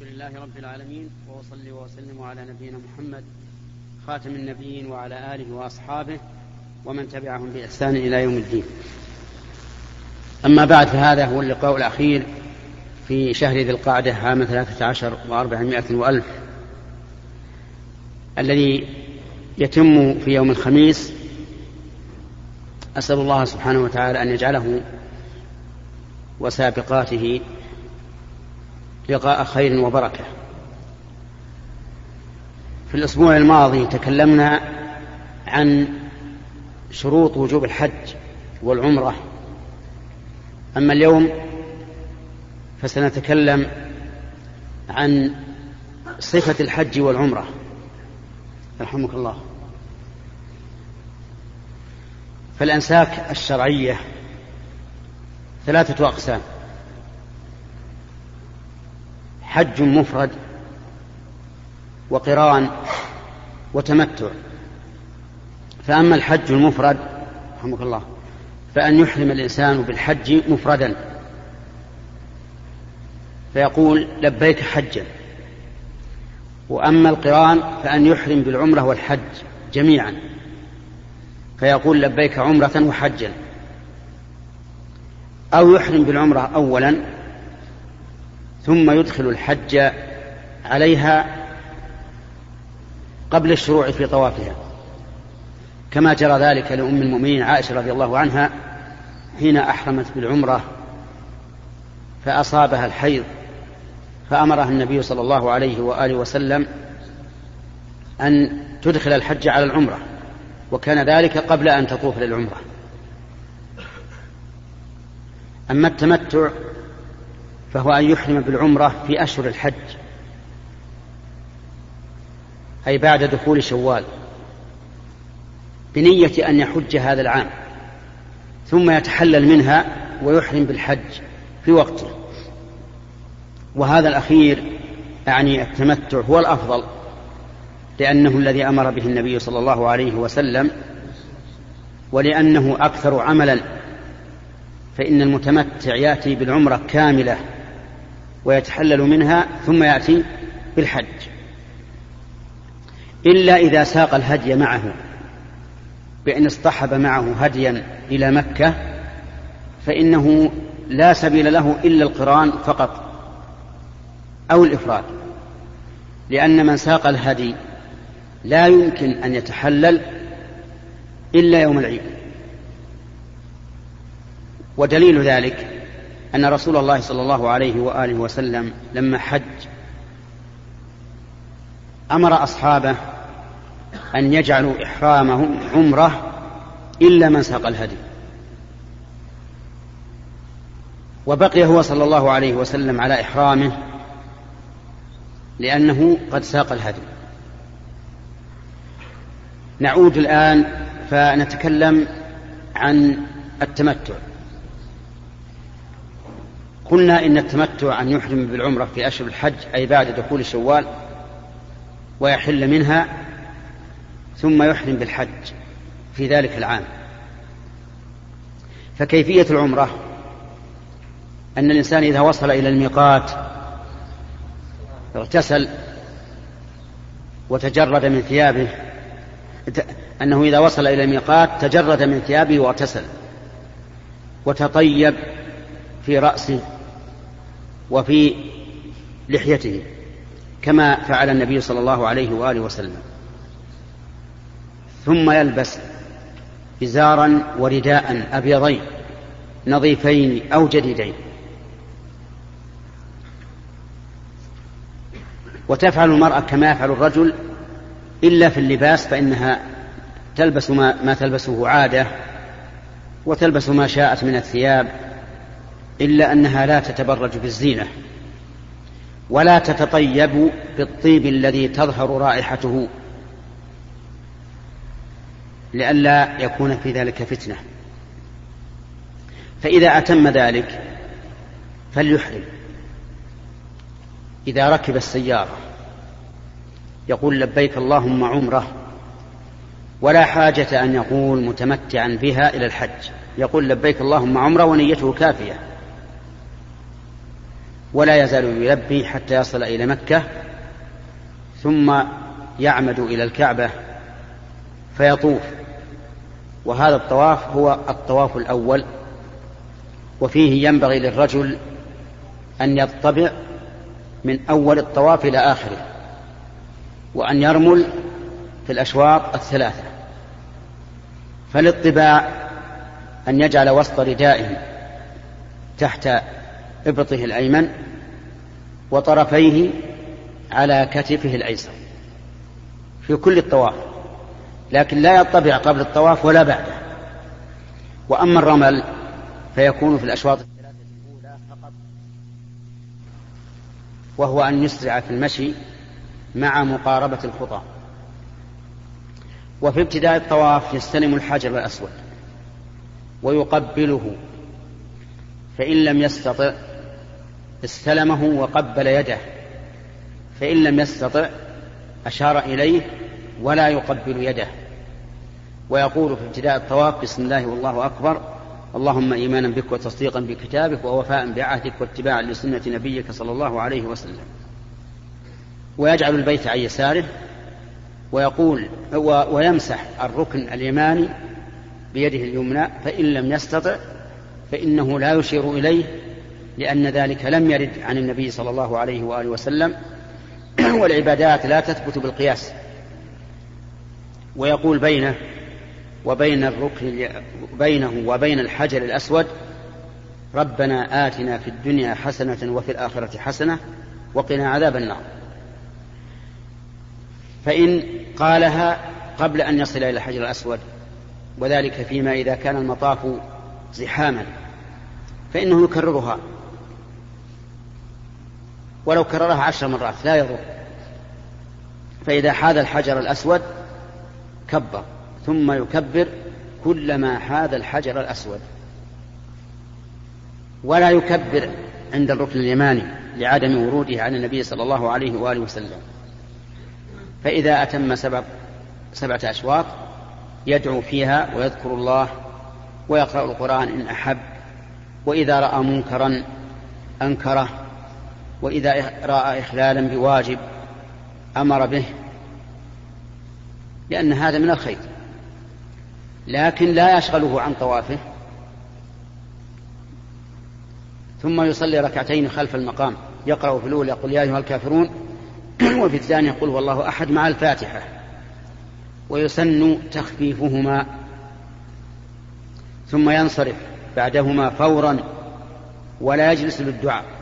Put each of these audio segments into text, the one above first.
لله رب العالمين وأصلي وأسلم على نبينا محمد خاتم النبيين وعلى آله وأصحابه ومن تبعهم بإحسان إلى يوم الدين. أما بعد فهذا هو اللقاء الأخير في شهر ذي القعدة عام ثلاثة عشر وأربعمائة وألف الذي يتم في يوم الخميس أسأل الله سبحانه وتعالى أن يجعله وسابقاته لقاء خير وبركة. في الأسبوع الماضي تكلمنا عن شروط وجوب الحج والعمرة. أما اليوم فسنتكلم عن صفة الحج والعمرة. رحمك الله. فالأنساك الشرعية ثلاثة أقسام. حج مفرد وقران وتمتع. فأما الحج المفرد رحمك الله فأن يحرم الإنسان بالحج مفردا. فيقول لبيك حجا. وأما القران فأن يحرم بالعمرة والحج جميعا. فيقول لبيك عمرة وحجا. أو يحرم بالعمرة أولا ثم يدخل الحج عليها قبل الشروع في طوافها. كما جرى ذلك لأم المؤمنين عائشة رضي الله عنها حين أحرمت بالعمرة فأصابها الحيض فأمرها النبي صلى الله عليه وآله وسلم أن تدخل الحج على العمرة وكان ذلك قبل أن تطوف للعمرة. أما التمتع فهو أن يحرم بالعمرة في أشهر الحج أي بعد دخول شوال بنية أن يحج هذا العام ثم يتحلل منها ويحرم بالحج في وقته. وهذا الأخير يعني التمتع هو الأفضل لأنه الذي أمر به النبي صلى الله عليه وسلم ولأنه أكثر عملا فإن المتمتع يأتي بالعمرة كاملة. ويتحلل منها ثم يأتي بالحج. إلا إذا ساق الهدي معه بأن اصطحب معه هديا إلى مكة فإنه لا سبيل له إلا القرآن فقط أو الإفراد. لأن من ساق الهدي لا يمكن أن يتحلل إلا يوم العيد. ودليل ذلك أن رسول الله صلى الله عليه وآله وسلم لما حج أمر أصحابه أن يجعلوا إحرامهم عمرة إلا من ساق الهدي. وبقي هو صلى الله عليه وسلم على إحرامه لأنه قد ساق الهدي. نعود الآن فنتكلم عن التمتع. قلنا إن التمتع أن يحرم بالعمرة في أشهر الحج أي بعد دخول شوال ويحل منها ثم يحرم بالحج في ذلك العام. فكيفية العمرة؟ أن الإنسان إذا وصل إلى الميقات اغتسل وتجرد من ثيابه أنه إذا وصل إلى الميقات تجرد من ثيابه واغتسل وتطيب في رأسه. وفي لحيته كما فعل النبي صلى الله عليه وآله وسلم. ثم يلبس ازارا ورداء أبيضين نظيفين أو جديدين. وتفعل المرأة كما يفعل الرجل إلا في اللباس فإنها تلبس ما, ما تلبسه عادة وتلبس ما شاءت من الثياب إلا أنها لا تتبرج بالزينة ولا تتطيب بالطيب الذي تظهر رائحته لئلا يكون في ذلك فتنة. فإذا أتم ذلك فليحرم. إذا ركب السيارة يقول لبيك اللهم عمره ولا حاجة أن يقول متمتعا بها إلى الحج. يقول لبيك اللهم عمره ونيته كافية. ولا يزال يلبي حتى يصل إلى مكة ثم يعمد إلى الكعبة فيطوف. وهذا الطواف هو الطواف الأول وفيه ينبغي للرجل أن يطبع من أول الطواف إلى آخره وأن يرمل في الأشواط الثلاثة. فالاطباع أن يجعل وسط ردائه تحت إبطه الأيمن وطرفيه على كتفه الأيسر في كل الطواف لكن لا يطبع قبل الطواف ولا بعده. وأما الرمل فيكون في الأشواط الثلاثة الأولى فقط. وهو أن يسرع في المشي مع مقاربة الخطى. وفي ابتداء الطواف يستلم الحجر الأسود ويقبله فإن لم يستطع استلمه وقبل يده فإن لم يستطع أشار إليه ولا يقبل يده. ويقول في ابتداء الطواف بسم الله والله أكبر اللهم إيمانا بك وتصديقا بكتابك ووفاء بعهدك واتباعا لسنة نبيك صلى الله عليه وسلم. ويجعل البيت عن يساره ويقول ويمسح الركن اليماني بيده اليمنى فإن لم يستطع فإنه لا يشير إليه لأن ذلك لم يرد عن النبي صلى الله عليه وآله وسلم والعبادات لا تثبت بالقياس. ويقول بينه وبين الركن بينه وبين الحجر الأسود ربنا آتنا في الدنيا حسنة وفي الآخرة حسنة وقنا عذاب النار. فإن قالها قبل أن يصل إلى الحجر الأسود وذلك فيما إذا كان المطاف زحاما فإنه يكررها. ولو كررها عشر مرات لا يضر. فإذا حاذ الحجر الأسود كبر ثم يكبر كلما حاذ الحجر الأسود. ولا يكبر عند الركن اليماني لعدم وروده عن النبي صلى الله عليه وآله وسلم. فإذا أتم سبع سبعة أشواط يدعو فيها ويذكر الله ويقرأ القرآن إن أحب. وإذا رأى منكرا أنكره وإذا رأى إخلالا بواجب أمر به لأن هذا من الخير. لكن لا يشغله عن طوافه. ثم يصلي ركعتين خلف المقام يقرأ في الأولى يقول يا أيها الكافرون وفي الثانية يقول والله أحد مع الفاتحة. ويسن تخفيفهما. ثم ينصرف بعدهما فورا ولا يجلس للدعاء.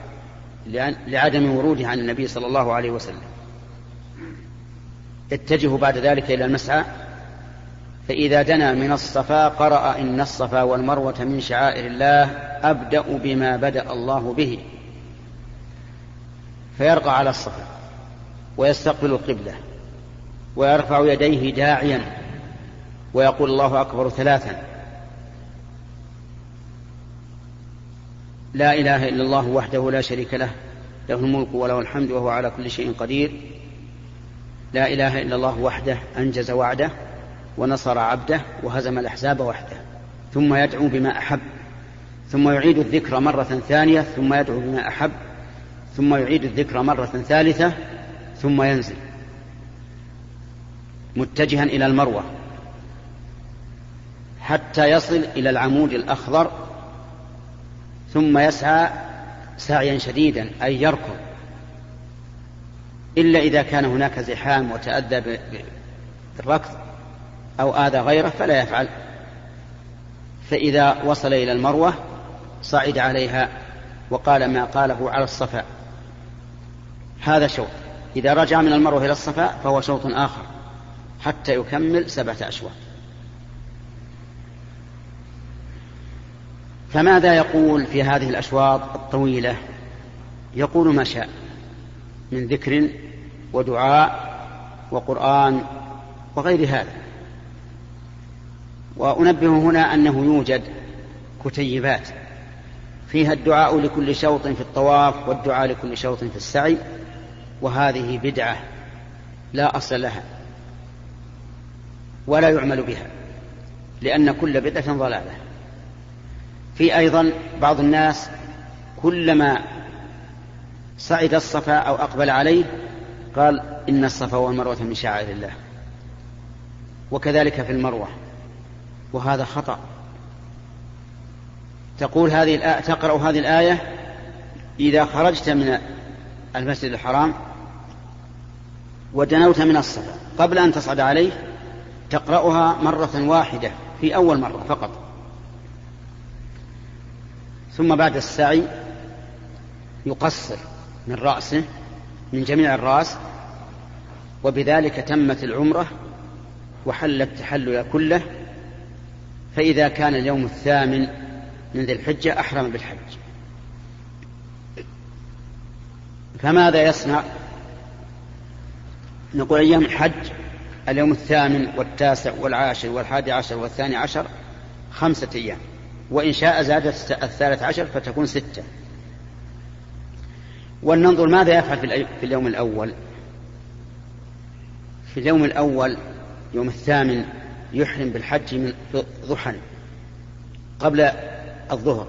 لعدم وروده عن النبي صلى الله عليه وسلم. اتجه بعد ذلك إلى المسعى. فإذا دنا من الصفا قرأ إن الصفا والمروة من شعائر الله أبدأ بما بدأ الله به. فيرقى على الصفا ويستقبل القبلة ويرفع يديه داعيا ويقول الله أكبر ثلاثا. لا إله إلا الله وحده لا شريك له له الملك وله الحمد وهو على كل شيء قدير. لا إله إلا الله وحده أنجز وعده ونصر عبده وهزم الأحزاب وحده. ثم يدعو بما أحب ثم يعيد الذكر مرة ثانية ثم يدعو بما أحب ثم يعيد الذكر مرة ثالثة ثم ينزل. متجها إلى المروة حتى يصل إلى العمود الأخضر ثم يسعى سعيا شديدا أي يركض. إلا إذا كان هناك زحام وتأذى بالركض أو آذى غيره فلا يفعل. فإذا وصل إلى المروة صعد عليها وقال ما قاله على الصفا. هذا شوط. إذا رجع من المروة إلى الصفا فهو شوط آخر حتى يكمل سبعة أشواط. فماذا يقول في هذه الأشواط الطويلة؟ يقول ما شاء من ذكر ودعاء وقرآن وغير هذا. وأنبه هنا أنه يوجد كتيبات. فيها الدعاء لكل شوط في الطواف والدعاء لكل شوط في السعي وهذه بدعة لا أصل لها ولا يعمل بها لأن كل بدعة ضلالة. في أيضا بعض الناس كلما صعد الصفا أو أقبل عليه قال إن الصفا والمروة من شعائر الله وكذلك في المروة وهذا خطأ. تقول هذه الآية تقرأ هذه الآية إذا خرجت من المسجد الحرام ودنوت من الصفا قبل أن تصعد عليه تقرأها مرة واحدة في أول مرة فقط. ثم بعد السعي يقصر من رأسه من جميع الرأس وبذلك تمت العمرة وحل التحلل كله. فإذا كان اليوم الثامن من ذي الحجة أحرم بالحج. فماذا يصنع؟ نقول أيام الحج اليوم الثامن والتاسع والعاشر والحادي عشر والثاني عشر خمسة أيام. وإن شاء زادت الثالث عشر فتكون ستة. ولننظر ماذا يفعل في اليوم الأول. في اليوم الأول يوم الثامن يحرم بالحج من ضحى قبل الظهر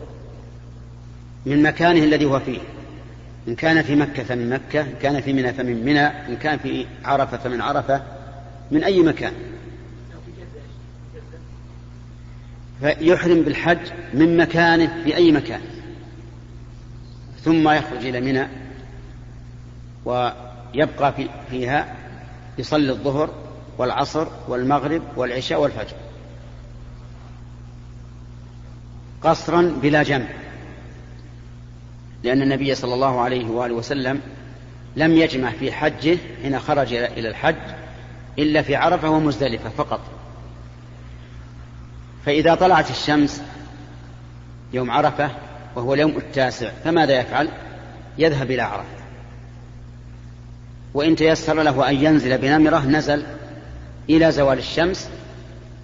من مكانه الذي هو فيه. إن كان في مكة فمن مكة إن كان في منى فمن منى إن كان في عرفة فمن عرفة من أي مكان. فيحرم بالحج من مكانه في أي مكان. ثم يخرج إلى منى ويبقى في فيها يصلي الظهر والعصر والمغرب والعشاء والفجر. قصرا بلا جمع. لأن النبي صلى الله عليه وآله وسلم لم يجمع في حجه حين خرج إلى الحج إلا في عرفة ومزدلفة فقط. فإذا طلعت الشمس يوم عرفة وهو اليوم التاسع فماذا يفعل؟ يذهب إلى عرفة. وإن تيسر له أن ينزل بنمرة نزل إلى زوال الشمس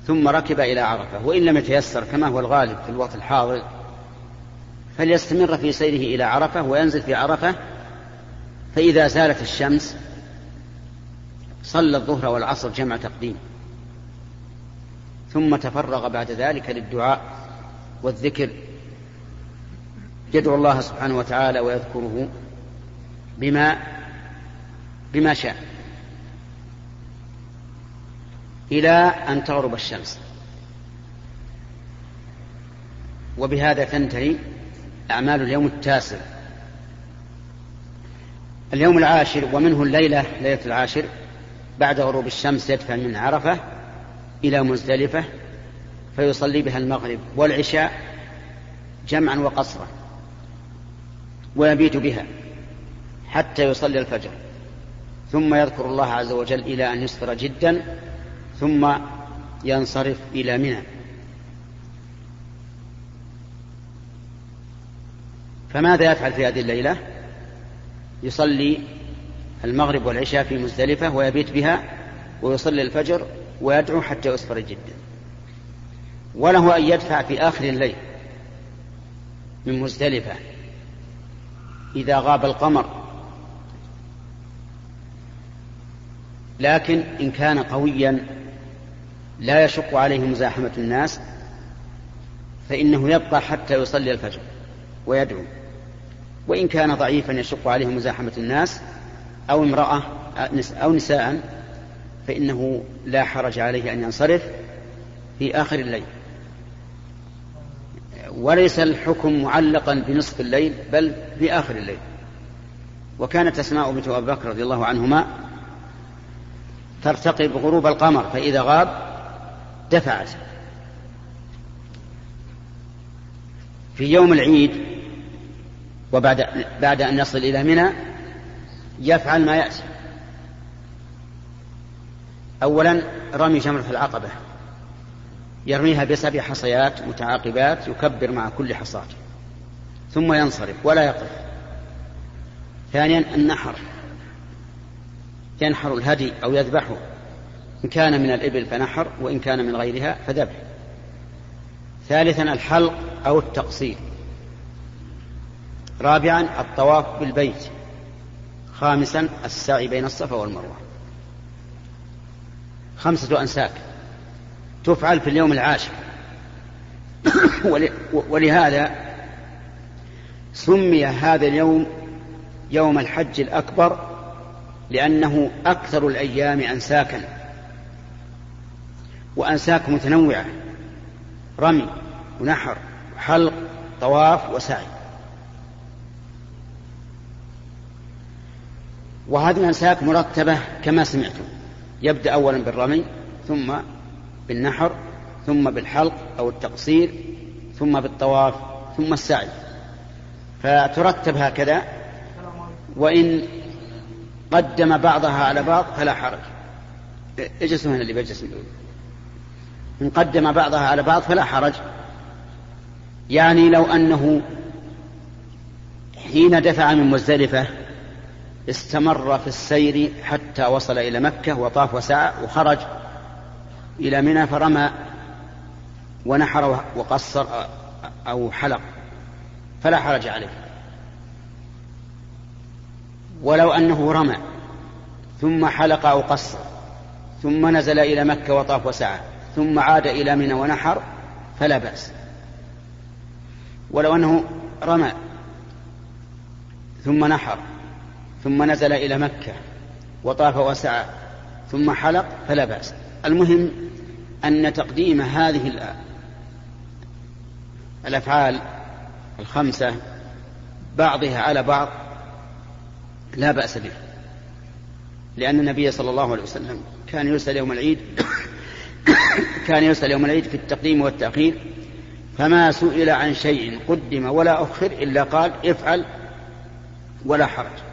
ثم ركب إلى عرفة. وإن لم يتيسر كما هو الغالب في الوقت الحاضر فليستمر في سيره إلى عرفة وينزل في عرفة. فإذا زالت الشمس صلى الظهر والعصر جمع تقديم. ثم تفرغ بعد ذلك للدعاء والذكر. يدعو الله سبحانه وتعالى ويذكره بما بما شاء إلى أن تغرب الشمس. وبهذا تنتهي أعمال اليوم التاسع. اليوم العاشر ومنه الليلة ليلة العاشر بعد غروب الشمس يدفع من عرفة إلى مزدلفة فيصلي بها المغرب والعشاء جمعا وقصرا ويبيت بها حتى يصلي الفجر. ثم يذكر الله عز وجل إلى أن يسفر جدا ثم ينصرف إلى منى. فماذا يفعل في هذه الليلة؟ يصلي المغرب والعشاء في مزدلفة ويبيت بها ويصلي الفجر ويدعو حتى يسفر جدا. وله أن يدفع في آخر الليل من مزدلفة. إذا غاب القمر. لكن إن كان قويا لا يشق عليه مزاحمة الناس فإنه يبقى حتى يصلي الفجر ويدعو. وإن كان ضعيفا يشق عليه مزاحمة الناس أو امرأة أو نساء فإنه لا حرج عليه أن ينصرف في آخر الليل. وليس الحكم معلقا بنصف الليل بل في آخر الليل. وكانت أسماء بنت أبي بكر رضي الله عنهما ترتقب غروب القمر فإذا غاب دفعت. في يوم العيد وبعد بعد أن يصل إلى منى يفعل ما يأتي. أولا رمي جمرة العقبة. يرميها بسبع حصيات متعاقبات يكبر مع كل حصاة. ثم ينصرف ولا يقف. ثانيا النحر. ينحر الهدي أو يذبحه. إن كان من الإبل فنحر وإن كان من غيرها فذبح. ثالثا الحلق أو التقصير. رابعا الطواف بالبيت. خامسا السعي بين الصفا والمروة. خمسة أنساك تفعل في اليوم العاشر. ولهذا سمي هذا اليوم يوم الحج الأكبر لأنه أكثر الأيام أنساكا. وأنساك متنوعة. رمي ونحر وحلق طواف وسعي. وهذه الأنساك مرتبة كما سمعتم. يبدأ أولا بالرمي ثم بالنحر ثم بالحلق أو التقصير ثم بالطواف ثم السعي. فترتب هكذا. وإن قدم بعضها على بعض فلا حرج. اجلسوا هنا اللي بيجلس إن قدم بعضها على بعض فلا حرج. يعني لو أنه حين دفع من مزدلفة استمر في السير حتى وصل إلى مكة وطاف وسعى وخرج إلى منى فرمى ونحر وقصر أو حلق فلا حرج عليه. ولو أنه رمى ثم حلق أو قصر ثم نزل إلى مكة وطاف وسعى ثم عاد إلى منى ونحر فلا بأس. ولو أنه رمى ثم نحر ثم نزل إلى مكة وطاف وسعى ثم حلق فلا بأس. المهم أن تقديم هذه الأفعال الخمسة بعضها على بعض لا بأس به لأن النبي صلى الله عليه وسلم كان يرسل يوم العيد كان يرسل يوم العيد في التقديم والتأخير فما سئل عن شيء قدم ولا أخر إلا قال افعل ولا حرج.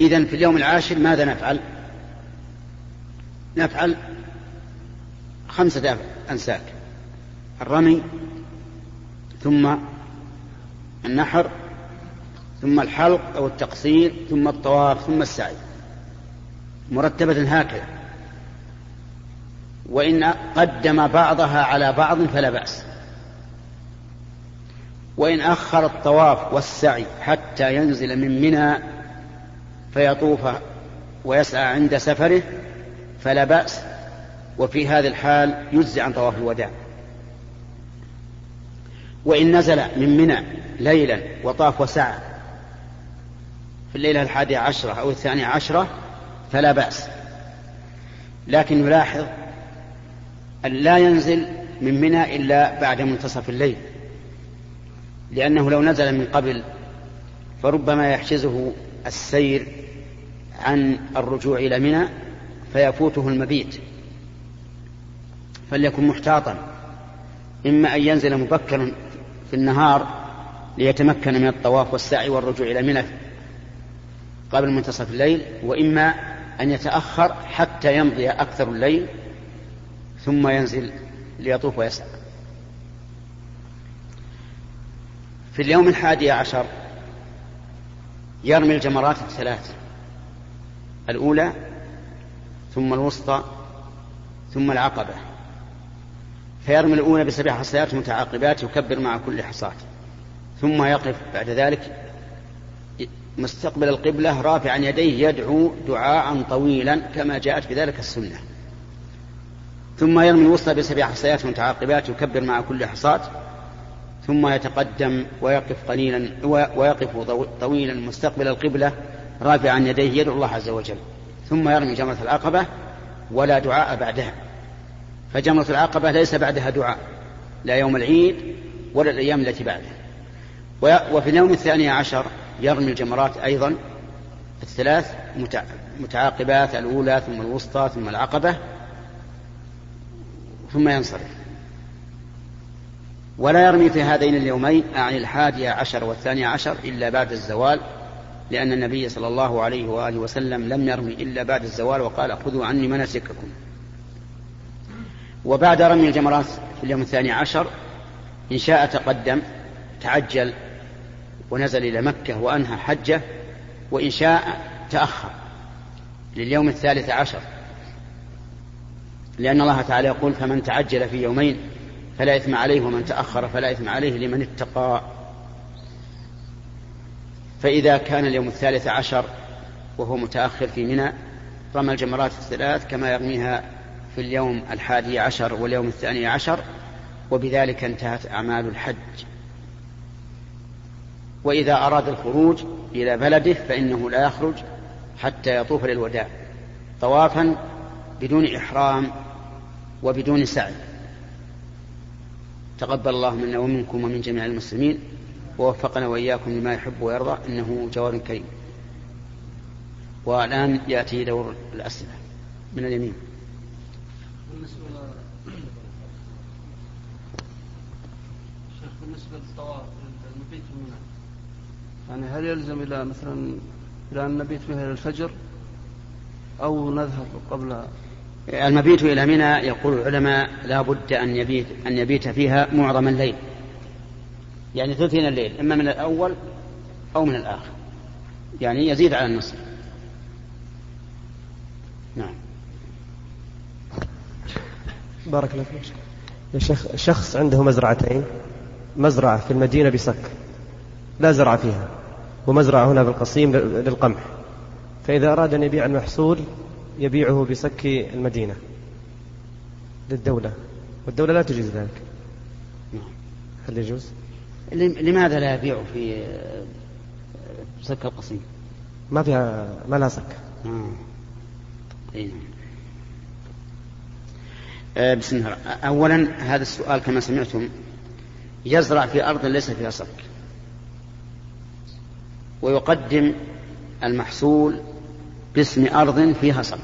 إذا في اليوم العاشر ماذا نفعل؟ نفعل خمسة أنساك. الرمي ثم النحر ثم الحلق أو التقصير ثم الطواف ثم السعي. مرتبة هكذا. وإن قدم بعضها على بعض فلا بأس. وإن أخر الطواف والسعي حتى ينزل من منى فيطوف ويسعى عند سفره فلا بأس وفي هذه الحال يجزي عن طواف الوداع. وإن نزل من منى ليلا وطاف وسعى في الليلة الحادية عشرة أو الثانية عشرة فلا بأس. لكن يلاحظ أن لا ينزل من منى إلا بعد منتصف الليل لأنه لو نزل من قبل فربما يحجزه السير عن الرجوع إلى منى فيفوته المبيت. فليكن محتاطا. إما أن ينزل مبكرا في النهار ليتمكن من الطواف والسعي والرجوع إلى منى قبل منتصف الليل وإما أن يتأخر حتى يمضي أكثر الليل ثم ينزل ليطوف ويسعى. في اليوم الحادي عشر يرمي الجمرات الثلاث. الأولى ثم الوسطى ثم العقبة. فيرمي الأولى بسبع حصيات متعاقبات يكبر مع كل حصاة. ثم يقف بعد ذلك مستقبل القبلة رافعا يديه يدعو دعاء طويلا كما جاءت بذلك السنة. ثم يرمي الوسطى بسبع حصيات متعاقبات يكبر مع كل حصاة. ثم يتقدم ويقف قليلا ويقف طويلا مستقبل القبلة رافعا يديه يدعو الله عز وجل. ثم يرمي جمرة العقبة ولا دعاء بعدها. فجمرة العقبة ليس بعدها دعاء لا يوم العيد ولا الأيام التي بعدها. وفي اليوم الثاني عشر يرمي الجمرات أيضا. الثلاث متعاقبات الأولى ثم الوسطى ثم العقبة ثم ينصرف. ولا يرمي في هذين اليومين عن الحادية عشر والثانية عشر إلا بعد الزوال. لأن النبي صلى الله عليه وآله وسلم لم يرمي إلا بعد الزوال وقال خذوا عني مناسككم. وبعد رمي الجمرات في اليوم الثاني عشر إن شاء تقدم تعجل ونزل إلى مكة وأنهى حجه وإن شاء تأخر لليوم الثالث عشر. لأن الله تعالى يقول فمن تعجل في يومين فلا إثم عليه ومن تأخر فلا إثم عليه لمن اتقى. فإذا كان اليوم الثالث عشر وهو متأخر في منى رمى الجمرات الثلاث كما يرميها في اليوم الحادي عشر واليوم الثاني عشر وبذلك انتهت أعمال الحج. وإذا أراد الخروج إلى بلده فإنه لا يخرج حتى يطوف للوداع طوافا بدون إحرام وبدون سعي. تقبل الله منا ومنكم ومن جميع المسلمين. ووفقنا وإياكم لما يحب ويرضى إنه جواد كريم. والآن يأتي دور الأسئلة من اليمين. بالنسبة للطواف المبيت منى يعني هل يلزم إلى مثلا إلى أن نبيت فيها إلى الفجر؟ أو نذهب قبل؟ المبيت إلى منى يقول العلماء لا بد أن يبيت أن يبيت فيها معظم الليل. يعني ثلثين الليل إما من الأول أو من الآخر. يعني يزيد على النصف. نعم. بارك الله فيك. يا شيخ شخص عنده مزرعتين مزرعة في المدينة بصك لا زرع فيها ومزرعة هنا بالقصيم للقمح. فإذا أراد أن يبيع المحصول يبيعه بصك المدينة للدولة والدولة لا تجيز ذلك. نعم. هل يجوز؟ لماذا لا يبيع في صك القصيم؟ ما فيها ما لها صك. آه. نعم. آه بسم الله أولا هذا السؤال كما سمعتم يزرع في أرض ليس فيها صك ويقدم المحصول باسم أرض فيها صك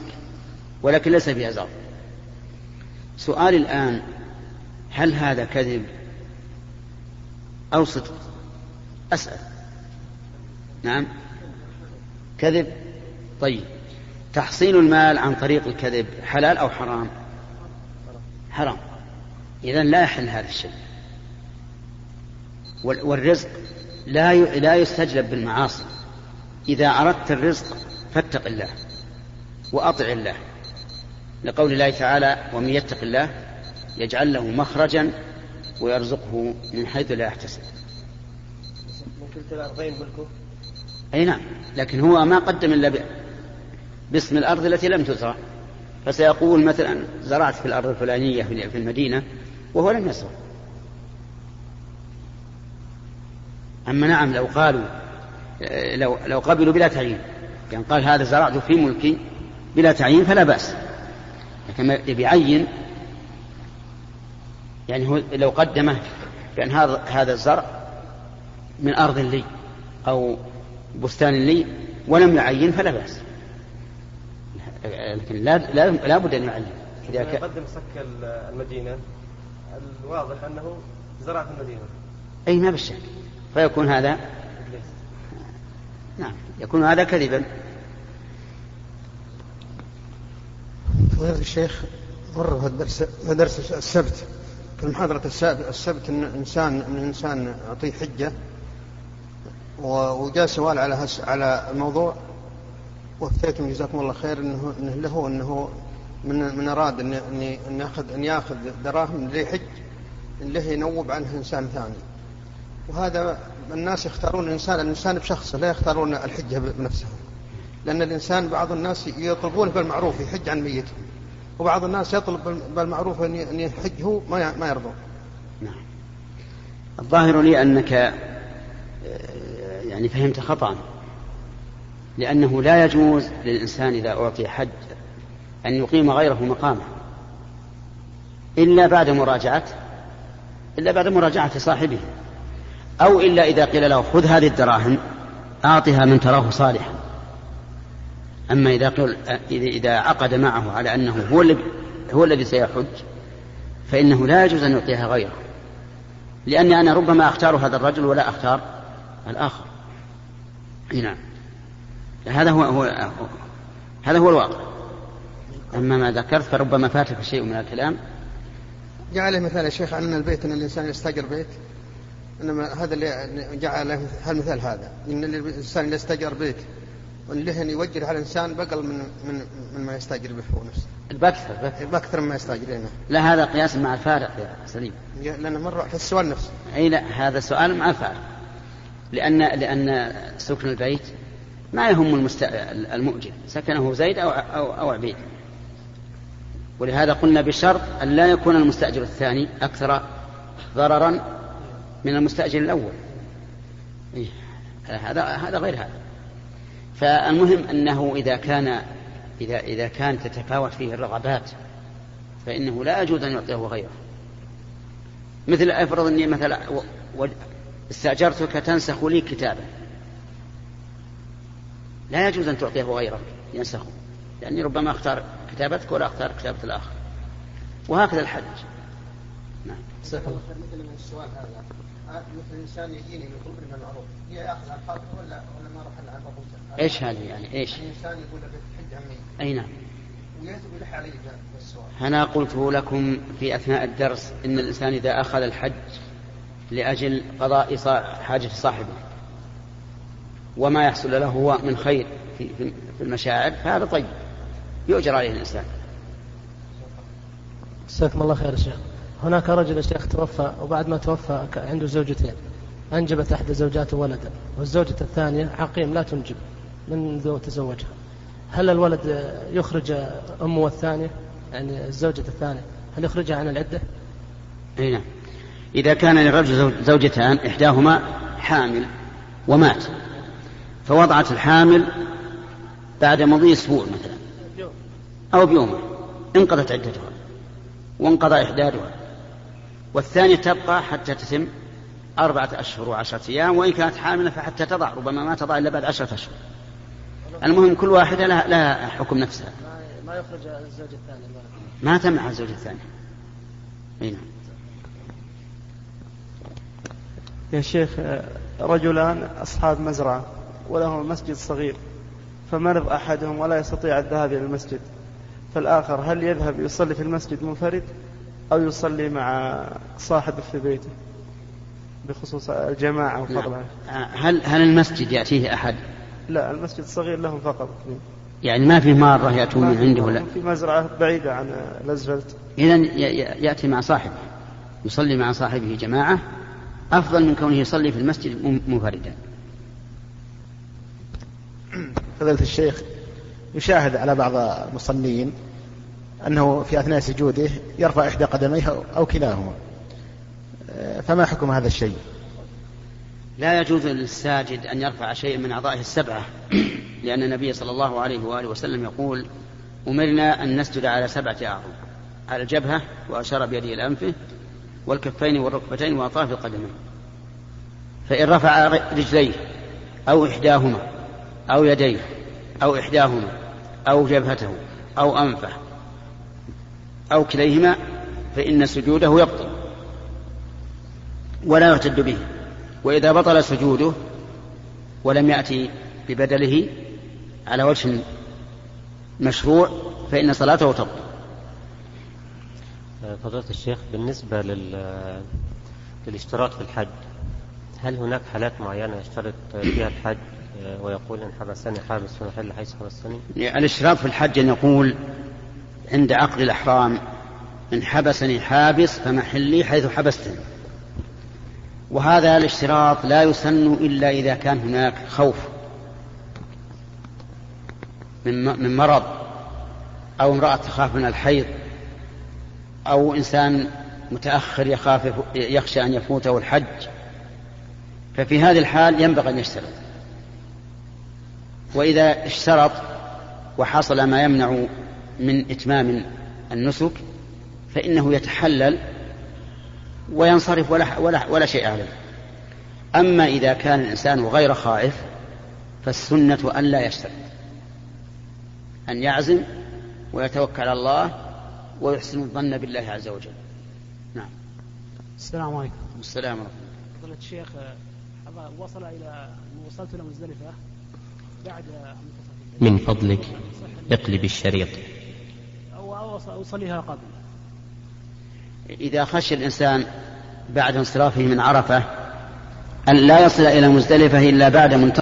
ولكن ليس فيها زرع سؤالي الآن هل هذا كذب أو صدق. أسأل. نعم. كذب؟ طيب. تحصيل المال عن طريق الكذب حلال أو حرام؟ حرام. إذا لا يحل هذا الشيء. والرزق لا لا يستجلب بالمعاصي. إذا أردت الرزق فاتق الله وأطع الله. لقول الله تعالى ومن يتق الله يجعل له مخرجا ويرزقه من حيث لا يحتسب. الأرضين ملكه؟ أي نعم لكن هو ما قدم إلا باسم الأرض التي لم تزرع. فسيقول مثلا زرعت في الأرض الفلانية في المدينة وهو لم يزرع. أما نعم لو قالوا لو لو قبلوا بلا تعيين. يعني قال هذا زرعت في ملكي بلا تعيين فلا بأس. لكن بيعين يعني هو لو قدمه بأن هذا هذا الزرع من أرض لي أو بستان لي ولم يعين فلا بأس. لكن لا لا, لا بد أن يعين. إذا يقدم صك المدينة الواضح أنه زرع في المدينة. أي ما بالشك فيكون هذا نعم يكون هذا كذبا. فضيلة الشيخ مر في درس السبت. في المحاضرة السبت إن انسان إن إنسان اعطيه حجة وجاء سؤال على على الموضوع وأفتيتم جزاكم الله خير انه إنه له إنه من من أراد ان ان ياخذ إن يأخذ دراهم ليحج له ينوب عنه إنسان ثاني. وهذا الناس يختارون الإنسان الإنسان بشخصه لا يختارون الحجة بنفسهم لأن الإنسان بعض الناس يطلبون بالمعروف يحج عن ميتهم وبعض الناس يطلب بالمعروف أن يحج هو ما ما يرضى. نعم. الظاهر لي أنك آه، يعني فهمت خطأ. لأنه لا يجوز للإنسان إذا أعطي حج أن يقيم غيره مقامه. إلا بعد مراجعة إلا بعد مراجعة صاحبه. أو إلا إذا قيل له خذ هذه الدراهم أعطها من تراه صالحا. أما إذا قل إذا عقد معه على أنه هو الذي هو الذي سيحج فإنه لا يجوز أن يعطيها غيره. لأني أنا ربما أختار هذا الرجل ولا أختار الآخر. نعم. هذا هو, هو هذا هو الواقع. أما ما ذكرت فربما فاتك شيء من الكلام. جعل مثال يا شيخ أن البيت أن الإنسان يستأجر بيت. إنما هذا اللي جعل المثال هذا. إن الإنسان اللي استأجر بيت. واللي أن يوجر على الإنسان بقل من من من ما يستأجر به هو نفسه. بأكثر بأكثر مما يستأجر هنا لا هذا قياس مع الفارق يا سليم. لأنه مرة في السؤال نفسه. أي لا هذا سؤال مع الفارق. لأن لأن سكن البيت ما يهم المست... المؤجر. سكنه زيد أو, أو, أو عبيد. ولهذا قلنا بشرط أن لا يكون المستأجر الثاني أكثر ضررا من المستأجر الأول. إيه؟ هذا هذا غير هذا. فالمهم أنه إذا كان إذا إذا كانت تتفاوت فيه الرغبات فإنه لا يجوز أن يعطيه غيره. مثل أفرض أني مثلا استأجرتك تنسخ لي كتابا. لا يجوز أن تعطيه غيرك ينسخه لأني ربما أختار كتابتك ولا أختار كتابة الآخر. وهكذا الحج نعم. جزاك الله مثل السؤال هذا. الإنسان من المعروف هي عن خاطره ولا ولا ما راح عن إيش هذه يعني؟ إيش؟ الإنسان يقول لك حج عمي. أي نعم. أنا قلت لكم في أثناء الدرس إن الإنسان إذا أخذ الحج لأجل قضاء حاجة صاحبه وما يحصل له هو من خير في, في المشاعر فهذا طيب. يؤجر عليه الإنسان. جزاكم الله خير شيخ. هناك رجل يا شيخ توفى وبعد ما توفى عنده زوجتين. أنجبت إحدى زوجاته ولدا والزوجة الثانية عقيم لا تنجب منذ تزوجها. هل الولد يخرج أمه الثانية؟ يعني الزوجة الثانية هل يخرجها عن العدة؟ أي نعم. إذا كان للرجل زوجتان إحداهما حامل ومات. فوضعت الحامل بعد مضي أسبوع مثلا أو بيوم انقضت عدتها وانقضى إحدادها. والثانية تبقى حتى تتم أربعة أشهر وعشرة أيام وإن كانت حاملة فحتى تضع ربما ما تضع إلا بعد عشرة أشهر. المهم كل واحدة لها, لها حكم نفسها. ما يخرج الزوج الثاني ما تمنع الزوج الثاني نعم. يا شيخ رجلان أصحاب مزرعة ولهم مسجد صغير فمرض أحدهم ولا يستطيع الذهاب إلى المسجد. فالآخر هل يذهب يصلي في المسجد منفرد؟ أو يصلي مع صاحبه في بيته بخصوص الجماعة وفضلها نعم. هل هل المسجد يأتيه أحد؟ لا المسجد الصغير لهم فقط. يعني ما في مارة يأتون من عنده ولا؟ في مزرعة بعيدة عن الأسفلت إذا يأتي مع صاحبه يصلي مع صاحبه جماعة. أفضل من كونه يصلي في المسجد منفردا. فضيلة الشيخ يشاهد على بعض المصلين أنه في أثناء سجوده يرفع إحدى قدميه أو كلاهما. فما حكم هذا الشيء؟ لا يجوز للساجد أن يرفع شيئا من أعضائه السبعة لأن النبي صلى الله عليه وآله وسلم يقول أمرنا أن نسجد على سبعة أعظم على الجبهة وأشار بيده إلى أنفه والكفين والركبتين وأطراف القدمين فإن رفع رجليه أو إحداهما أو يديه أو إحداهما أو جبهته أو أنفه أو كليهما فإن سجوده يبطل ولا يعتد به. وإذا بطل سجوده ولم يأتي ببدله على وجه مشروع فإن صلاته تبطل. فضيلة الشيخ بالنسبة لل... للاشتراط في الحج هل هناك حالات معينة يشترط فيها الحج؟ ويقول إن حبسني حابس فمحل حيث حبسني؟ الاشتراط في الحج أن يقول عند عقد الأحرام إن حبسني حابس فمحلي حيث حبستني. وهذا الاشتراط لا يسن إلا إذا كان هناك خوف من مرض أو امرأة تخاف من الحيض أو إنسان متأخر يخاف يخشى أن يفوته الحج. ففي هذه الحال ينبغي أن يشترط. وإذا اشترط وحصل ما يمنع من إتمام النسك فإنه يتحلل وينصرف ولا, ولا, ولا شيء عليه. أما إذا كان الإنسان غير خائف فالسنة أن لا يشترط. أن يعزم ويتوكل على الله ويحسن الظن بالله عز وجل. نعم. السلام عليكم. السلام ورحمة الله. فضيلة الشيخ وصل إلى وصلت إلى مزدلفة بعد من فضلك اقلب الشريط. أصليها قبل. إذا خشي الإنسان بعد انصرافه من عرفة أن لا يصل إلى مزدلفة إلا بعد منتصف